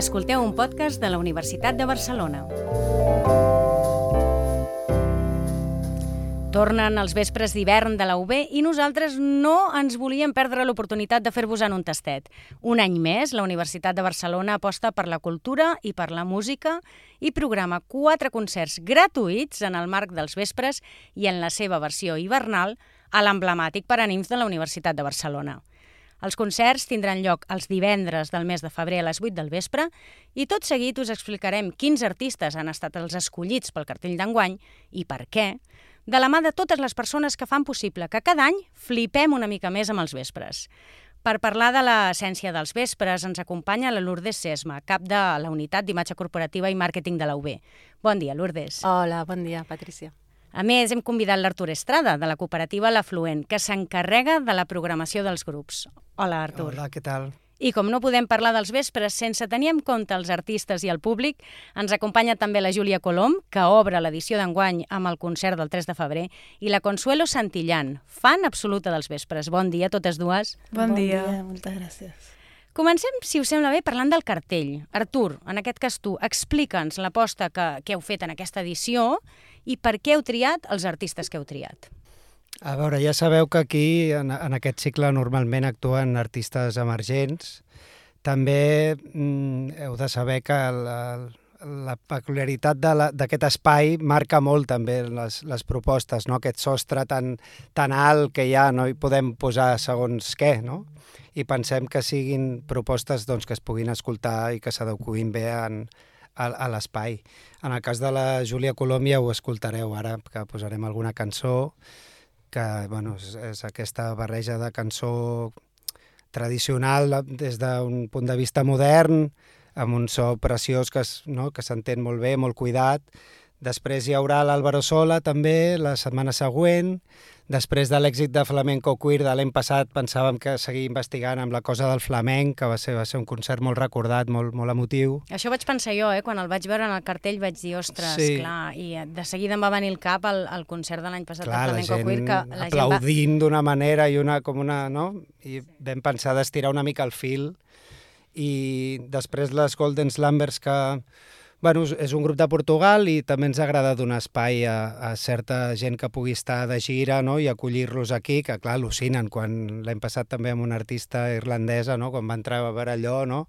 Escolteu un podcast de la Universitat de Barcelona. Tornen els vespres d'hivern de la UB i nosaltres no ens volíem perdre l'oportunitat de fer-vos en un tastet. Un any més, la Universitat de Barcelona aposta per la cultura i per la música i programa quatre concerts gratuïts en el marc dels vespres i en la seva versió hivernal a l'emblemàtic Paranims de la Universitat de Barcelona. Els concerts tindran lloc els divendres del mes de febrer a les 8 del vespre i tot seguit us explicarem quins artistes han estat els escollits pel cartell d'enguany i per què, de la mà de totes les persones que fan possible que cada any flipem una mica més amb els vespres. Per parlar de l'essència dels vespres ens acompanya la Lourdes Sesma, cap de la Unitat d'Imatge Corporativa i Màrqueting de la UB. Bon dia, Lourdes. Hola, bon dia, Patricia. A més, hem convidat l'Artur Estrada, de la cooperativa La Fluent, que s'encarrega de la programació dels grups. Hola, Artur. Hola, què tal? I com no podem parlar dels vespres sense tenir en compte els artistes i el públic, ens acompanya també la Júlia Colom, que obre l'edició d'enguany amb el concert del 3 de febrer, i la Consuelo Santillan, fan absoluta dels vespres. Bon dia, totes dues. Bon, bon dia. dia. Moltes gràcies. Comencem, si us sembla bé, parlant del cartell. Artur, en aquest cas tu, explica'ns l'aposta que, que heu fet en aquesta edició i per què heu triat els artistes que heu triat. A veure, ja sabeu que aquí, en, en aquest cicle, normalment actuen artistes emergents. També mm, heu de saber que la, la peculiaritat d'aquest espai marca molt també les, les propostes, no? aquest sostre tan, tan alt que ja no hi podem posar segons què, no? i pensem que siguin propostes doncs, que es puguin escoltar i que s'adequin bé en, a, a l'espai. En el cas de la Júlia Colom ja ho escoltareu ara, que posarem alguna cançó que bueno, és, és aquesta barreja de cançó tradicional des d'un punt de vista modern, amb un so preciós que no, que s'entén molt bé, molt cuidat. Després hi haurà l'Àlvaro Sola també, la setmana següent. Després de l'èxit de Flamenco Queer de l'any passat pensàvem que seguir investigant amb la cosa del flamenc, que va ser, va ser un concert molt recordat, molt, molt emotiu. Això vaig pensar jo, eh? quan el vaig veure en el cartell vaig dir, ostres, sí. clar, i de seguida em va venir el cap el, el concert de l'any passat clar, de Flamenco Queer. Que la aplaudint va... d'una manera i una com una... No? I vam pensar d'estirar una mica el fil i després les Golden Slumbers que Bueno, és un grup de Portugal i també ens agrada donar espai a, a certa gent que pugui estar de gira no? i acollir-los aquí, que clar, al·lucinen quan l'hem passat també amb una artista irlandesa, no? quan va entrar a veure allò, no?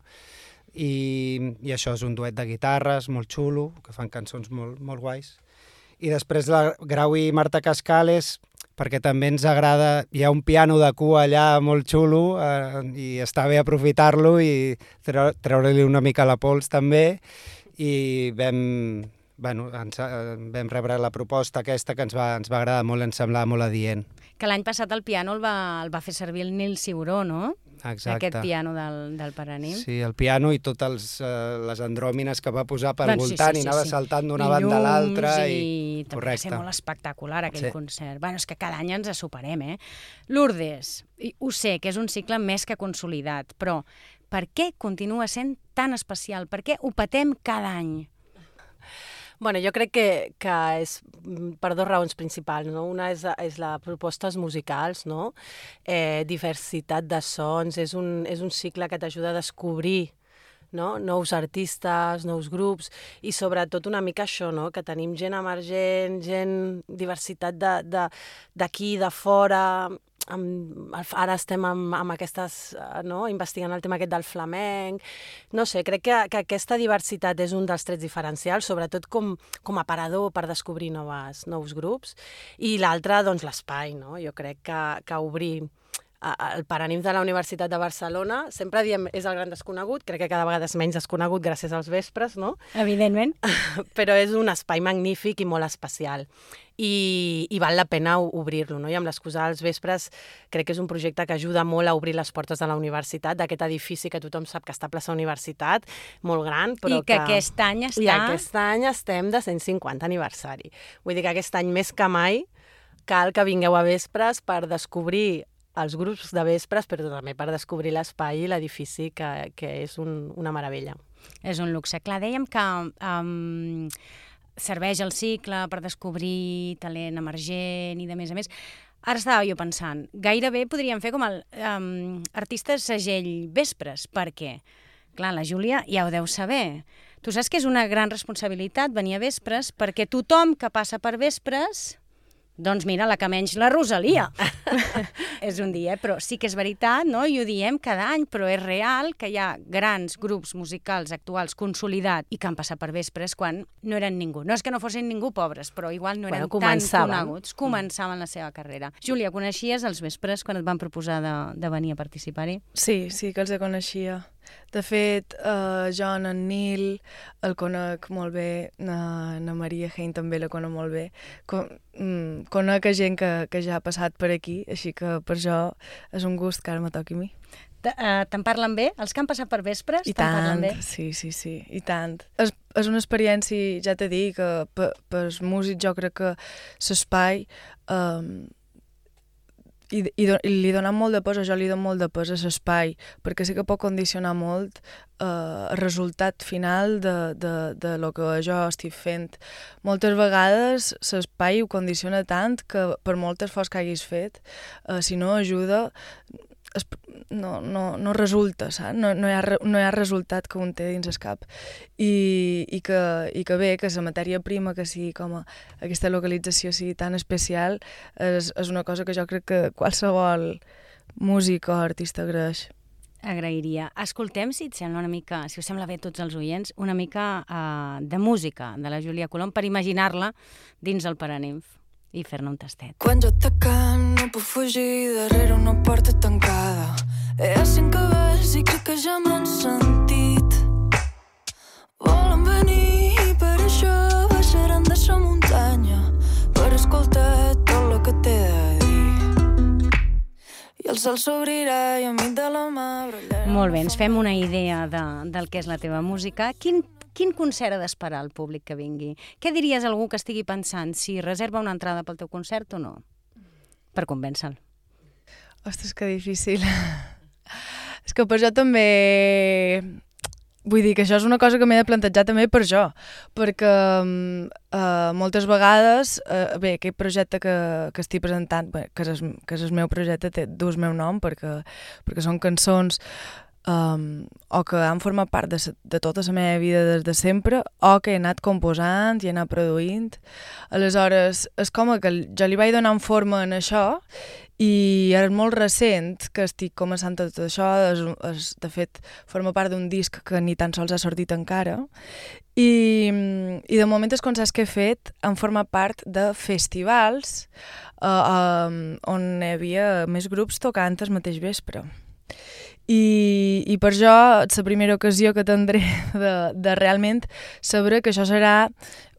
I, i això és un duet de guitarres molt xulo, que fan cançons molt, molt guais. I després la Grau i Marta Cascales, perquè també ens agrada, hi ha un piano de cua allà molt xulo eh, i està bé aprofitar-lo i treure-li una mica la pols també i vam, bueno, ens, eh, vam rebre la proposta aquesta que ens va, ens va agradar molt, ens semblava molt adient. Que l'any passat el piano el va, el va fer servir el Nil Ciuró, no? Exacte. Aquest piano del, del Paranim. Sí, el piano i totes uh, les andròmines que va posar pel doncs voltant sí, sí, sí, i anava sí. saltant d'una banda a l'altra. I, i també va ser molt espectacular aquell sí. concert. Bueno, és que cada any ens superem, eh? Lourdes, ho sé que és un cicle més que consolidat, però per què continua sent tan especial? Per què ho patem cada any? Bueno, jo crec que, que és mm, per dues raons principals. No? Una és, és la propostes musicals, no? eh, diversitat de sons, és un, és un cicle que t'ajuda a descobrir no? nous artistes, nous grups i sobretot una mica això, no? que tenim gent emergent, gent, diversitat d'aquí, de, de, de fora, amb, ara estem amb, amb aquestes, eh, no? investigant el tema aquest del flamenc. No sé, crec que, que aquesta diversitat és un dels trets diferencials, sobretot com, com a parador per descobrir noves, nous grups. I l'altre, doncs, l'espai, no? Jo crec que, que obrir el Paranim de la Universitat de Barcelona, sempre diem és el gran desconegut, crec que cada vegada és menys desconegut gràcies als vespres, no? Evidentment. Però és un espai magnífic i molt especial i, i val la pena obrir-lo. No? I amb l'excusa dels vespres crec que és un projecte que ajuda molt a obrir les portes de la universitat, d'aquest edifici que tothom sap que està a plaça Universitat, molt gran, però I que, que aquest any està... I aquest any estem de 150 aniversari. Vull dir que aquest any més que mai cal que vingueu a vespres per descobrir els grups de vespres, però també per descobrir l'espai i l'edifici, que, que és un, una meravella. És un luxe. Clar, dèiem que um, serveix el cicle per descobrir talent emergent i de més a més. Ara estava jo pensant, gairebé podríem fer com el um, artistes segell vespres, perquè Clar, la Júlia ja ho deu saber. Tu saps que és una gran responsabilitat venir a vespres perquè tothom que passa per vespres doncs mira, la que menys la Rosalia. és un dia, però sí que és veritat, no? i ho diem cada any, però és real que hi ha grans grups musicals actuals consolidats i que han passat per vespres quan no eren ningú. No és que no fossin ningú pobres, però igual no eren bueno, tan coneguts. Començaven la seva carrera. Júlia, coneixies els vespres quan et van proposar de, de venir a participar-hi? Sí, sí que els coneixia. De fet, uh, jo en Nil el conec molt bé, na, na Maria Hein també la conec molt bé. Con, mm, conec gent que, que ja ha passat per aquí, així que per jo és un gust que ara me toqui a mi. Uh, Te'n parlen bé? Els que han passat per vespres I tant, parlen bé? sí, sí, sí, i tant. És, és una experiència, ja t'he dit, que per, per músics jo crec que l'espai um, i, i, do, i li donen molt de pes, jo li dono molt de pes a l'espai, perquè sí que pot condicionar molt eh, el resultat final de, de, de lo que jo estic fent. Moltes vegades l'espai ho condiciona tant que per moltes fos que haguis fet, eh, si no ajuda, es, no, no, no resulta, saps? No, no, hi ha, no hi ha resultat que un té dins el cap. I, i, que, I que bé, que la matèria prima, que sigui com a, aquesta localització sigui tan especial, és, és una cosa que jo crec que qualsevol músic o artista agraeix. Agrairia. Escoltem, si et sembla una mica, si us sembla bé tots els oients, una mica uh, de música de la Júlia Colom per imaginar-la dins el Paraninf i fer-ne un tastet. Quan jo t'acam no puc fugir darrere una porta tancada. He cinc cabells i crec que ja m'han sentit. Volen venir i per això baixaran de sa muntanya per escoltar tot el que té de dir. I el sol s'obrirà i a mi de la mà brollarà... Molt bé, ens fem una idea de, del que és la teva música. Quin quin concert ha d'esperar el públic que vingui? Què diries a algú que estigui pensant si reserva una entrada pel teu concert o no? Per convèncer-lo. Ostres, que difícil. és que per jo també... Vull dir que això és una cosa que m'he de plantejar també per jo, perquè uh, moltes vegades, uh, bé, aquest projecte que, que estic presentant, bé, que, és, que és el meu projecte, té, el meu nom perquè, perquè són cançons um, o que han format part de, de tota la meva vida des de sempre, o que he anat composant i he anat produint. Aleshores, és com que jo li vaig donant forma en això i és molt recent que estic començant tot això, és, és, de fet forma part d'un disc que ni tan sols ha sortit encara i, i de moment els concerts que he fet han format part de festivals uh, uh, on hi havia més grups tocant el mateix vespre. I, i per això la primera ocasió que tindré de, de realment saber que això serà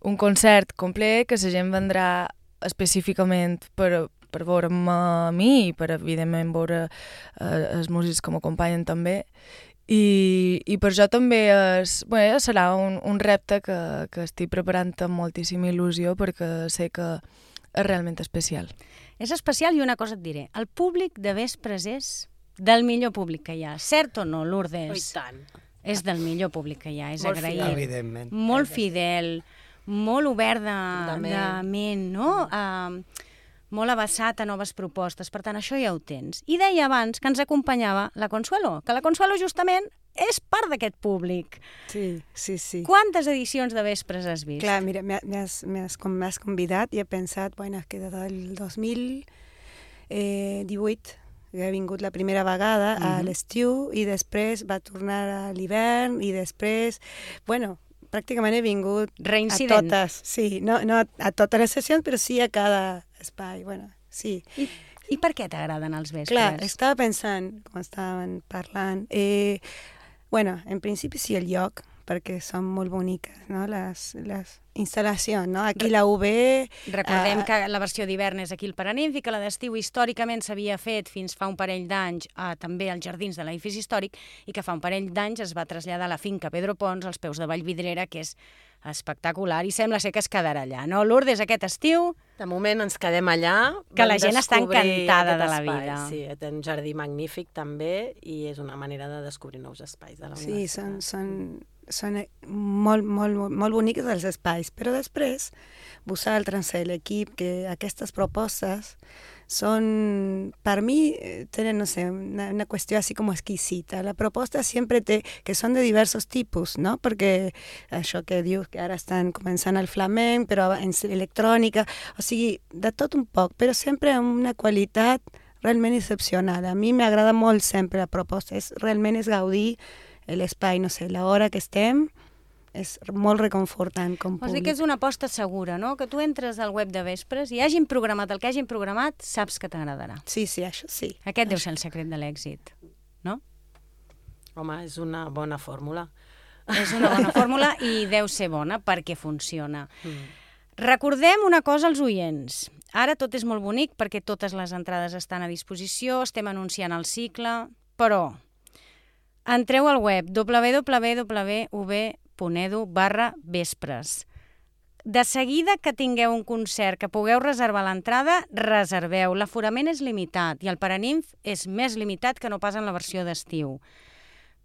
un concert complet, que la gent vendrà específicament per, per veure'm a mi i per, evidentment, veure eh, els músics que m'acompanyen també. I, I per això també és, bé, serà un, un repte que, que estic preparant amb moltíssima il·lusió perquè sé que és realment especial. És especial i una cosa et diré. El públic de vespres és del millor públic que hi ha. Cert o no, Lourdes? Oh, I tant. És del millor públic que hi ha, és molt agraït. Fidel. Evidentment. Molt fidel, molt obert de, de, ment. de ment, no? Uh, molt avançat a noves propostes. Per tant, això ja ho tens. I deia abans que ens acompanyava la Consuelo, que la Consuelo justament és part d'aquest públic. Sí, sí, sí. Quantes edicions de vespres has vist? Clar, mira, m'has convidat i he pensat, bueno, és que des del 2018 que ha vingut la primera vegada mm -hmm. a l'estiu i després va tornar a l'hivern i després, bueno, pràcticament he vingut Reincident. a totes, sí, no, no a totes les sessions, però sí a cada espai, bueno, sí. I, i per què t'agraden els vespres? Clar, estava pensant, quan estàvem parlant, eh, bueno, en principi sí el lloc, perquè són molt boniques, no? les, les instal·lacions. No? Aquí la UB... Recordem uh, que la versió d'hivern és aquí el Paraninf i que la d'estiu històricament s'havia fet fins fa un parell d'anys uh, també als jardins de l'edifici històric i que fa un parell d'anys es va traslladar a la finca Pedro Pons als peus de Vallvidrera, que és espectacular i sembla ser que es quedarà allà, no? Lourdes, aquest estiu... De moment ens quedem allà. Que la gent està encantada de la vida. Sí, té un jardí magnífic també i és una manera de descobrir nous espais de la universitat. Sí, són, són són molt, molt, molt bonics els espais, però després vosaltres, l'equip, que aquestes propostes son, para mí, eh, tienen, no sé, una, una, cuestión así como exquisita. La propuesta siempre te, que son de diversos tipos, ¿no? Porque això que dius que ara estan començant el flamenc, però en electrònica, o sigui, de tot un poc, però sempre amb una qualitat realment excepcional. A mi m'agrada molt sempre la proposta, és, realment és gaudir l'espai, no sé, l'hora que estem, és molt reconfortant com Vols dir que és una aposta segura, no? Que tu entres al web de Vespres i hagin programat el que hagin programat, saps que t'agradarà. Sí, sí, això sí. Aquest això. deu ser el secret de l'èxit, no? Home, és una bona fórmula. És una bona fórmula i deu ser bona perquè funciona. Mm. Recordem una cosa als oients. Ara tot és molt bonic perquè totes les entrades estan a disposició, estem anunciant el cicle, però entreu al web www.ub.edu barra vespres. De seguida que tingueu un concert, que pugueu reservar l'entrada, reserveu. L'aforament és limitat i el Paraninf és més limitat que no pas en la versió d'estiu.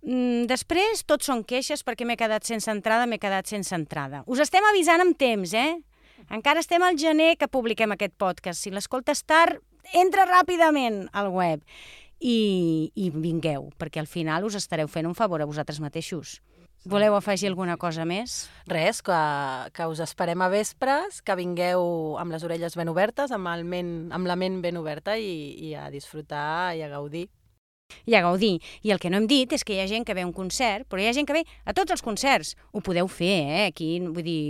Mm, després, tot són queixes perquè m'he quedat sense entrada, m'he quedat sense entrada. Us estem avisant amb temps, eh? Encara estem al gener que publiquem aquest podcast. Si l'escoltes tard, entra ràpidament al web i, i vingueu, perquè al final us estareu fent un favor a vosaltres mateixos. Voleu afegir alguna cosa més? Res, que, que us esperem a vespres, que vingueu amb les orelles ben obertes, amb, el ment, amb la ment ben oberta i, i a disfrutar i a gaudir. I a gaudir. I el que no hem dit és que hi ha gent que ve a un concert, però hi ha gent que ve a tots els concerts. Ho podeu fer, eh? Aquí, vull dir,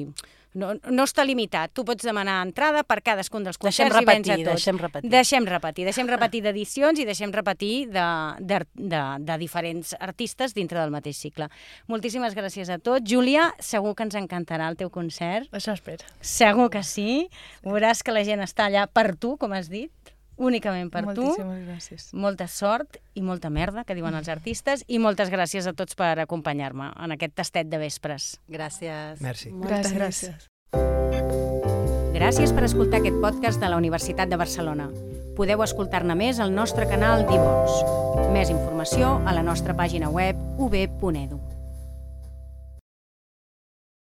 no, no està limitat. Tu pots demanar entrada per cadascun dels concerts deixem repetir, i vens a tots. Deixem repetir. Deixem repetir. Deixem repetir d'edicions i deixem repetir de, de, de, de diferents artistes dintre del mateix cicle. Moltíssimes gràcies a tots. Júlia, segur que ens encantarà el teu concert. Això espero. Segur que sí. Veuràs que la gent està allà per tu, com has dit únicament per Moltíssimes tu. Moltíssimes gràcies. Molta sort i molta merda, que diuen els artistes, i moltes gràcies a tots per acompanyar-me en aquest tastet de vespres. Gràcies. Merci. Moltes Gràcies. gràcies. Gràcies per escoltar aquest podcast de la Universitat de Barcelona. Podeu escoltar-ne més al nostre canal d'Ivox. Més informació a la nostra pàgina web ub.edu.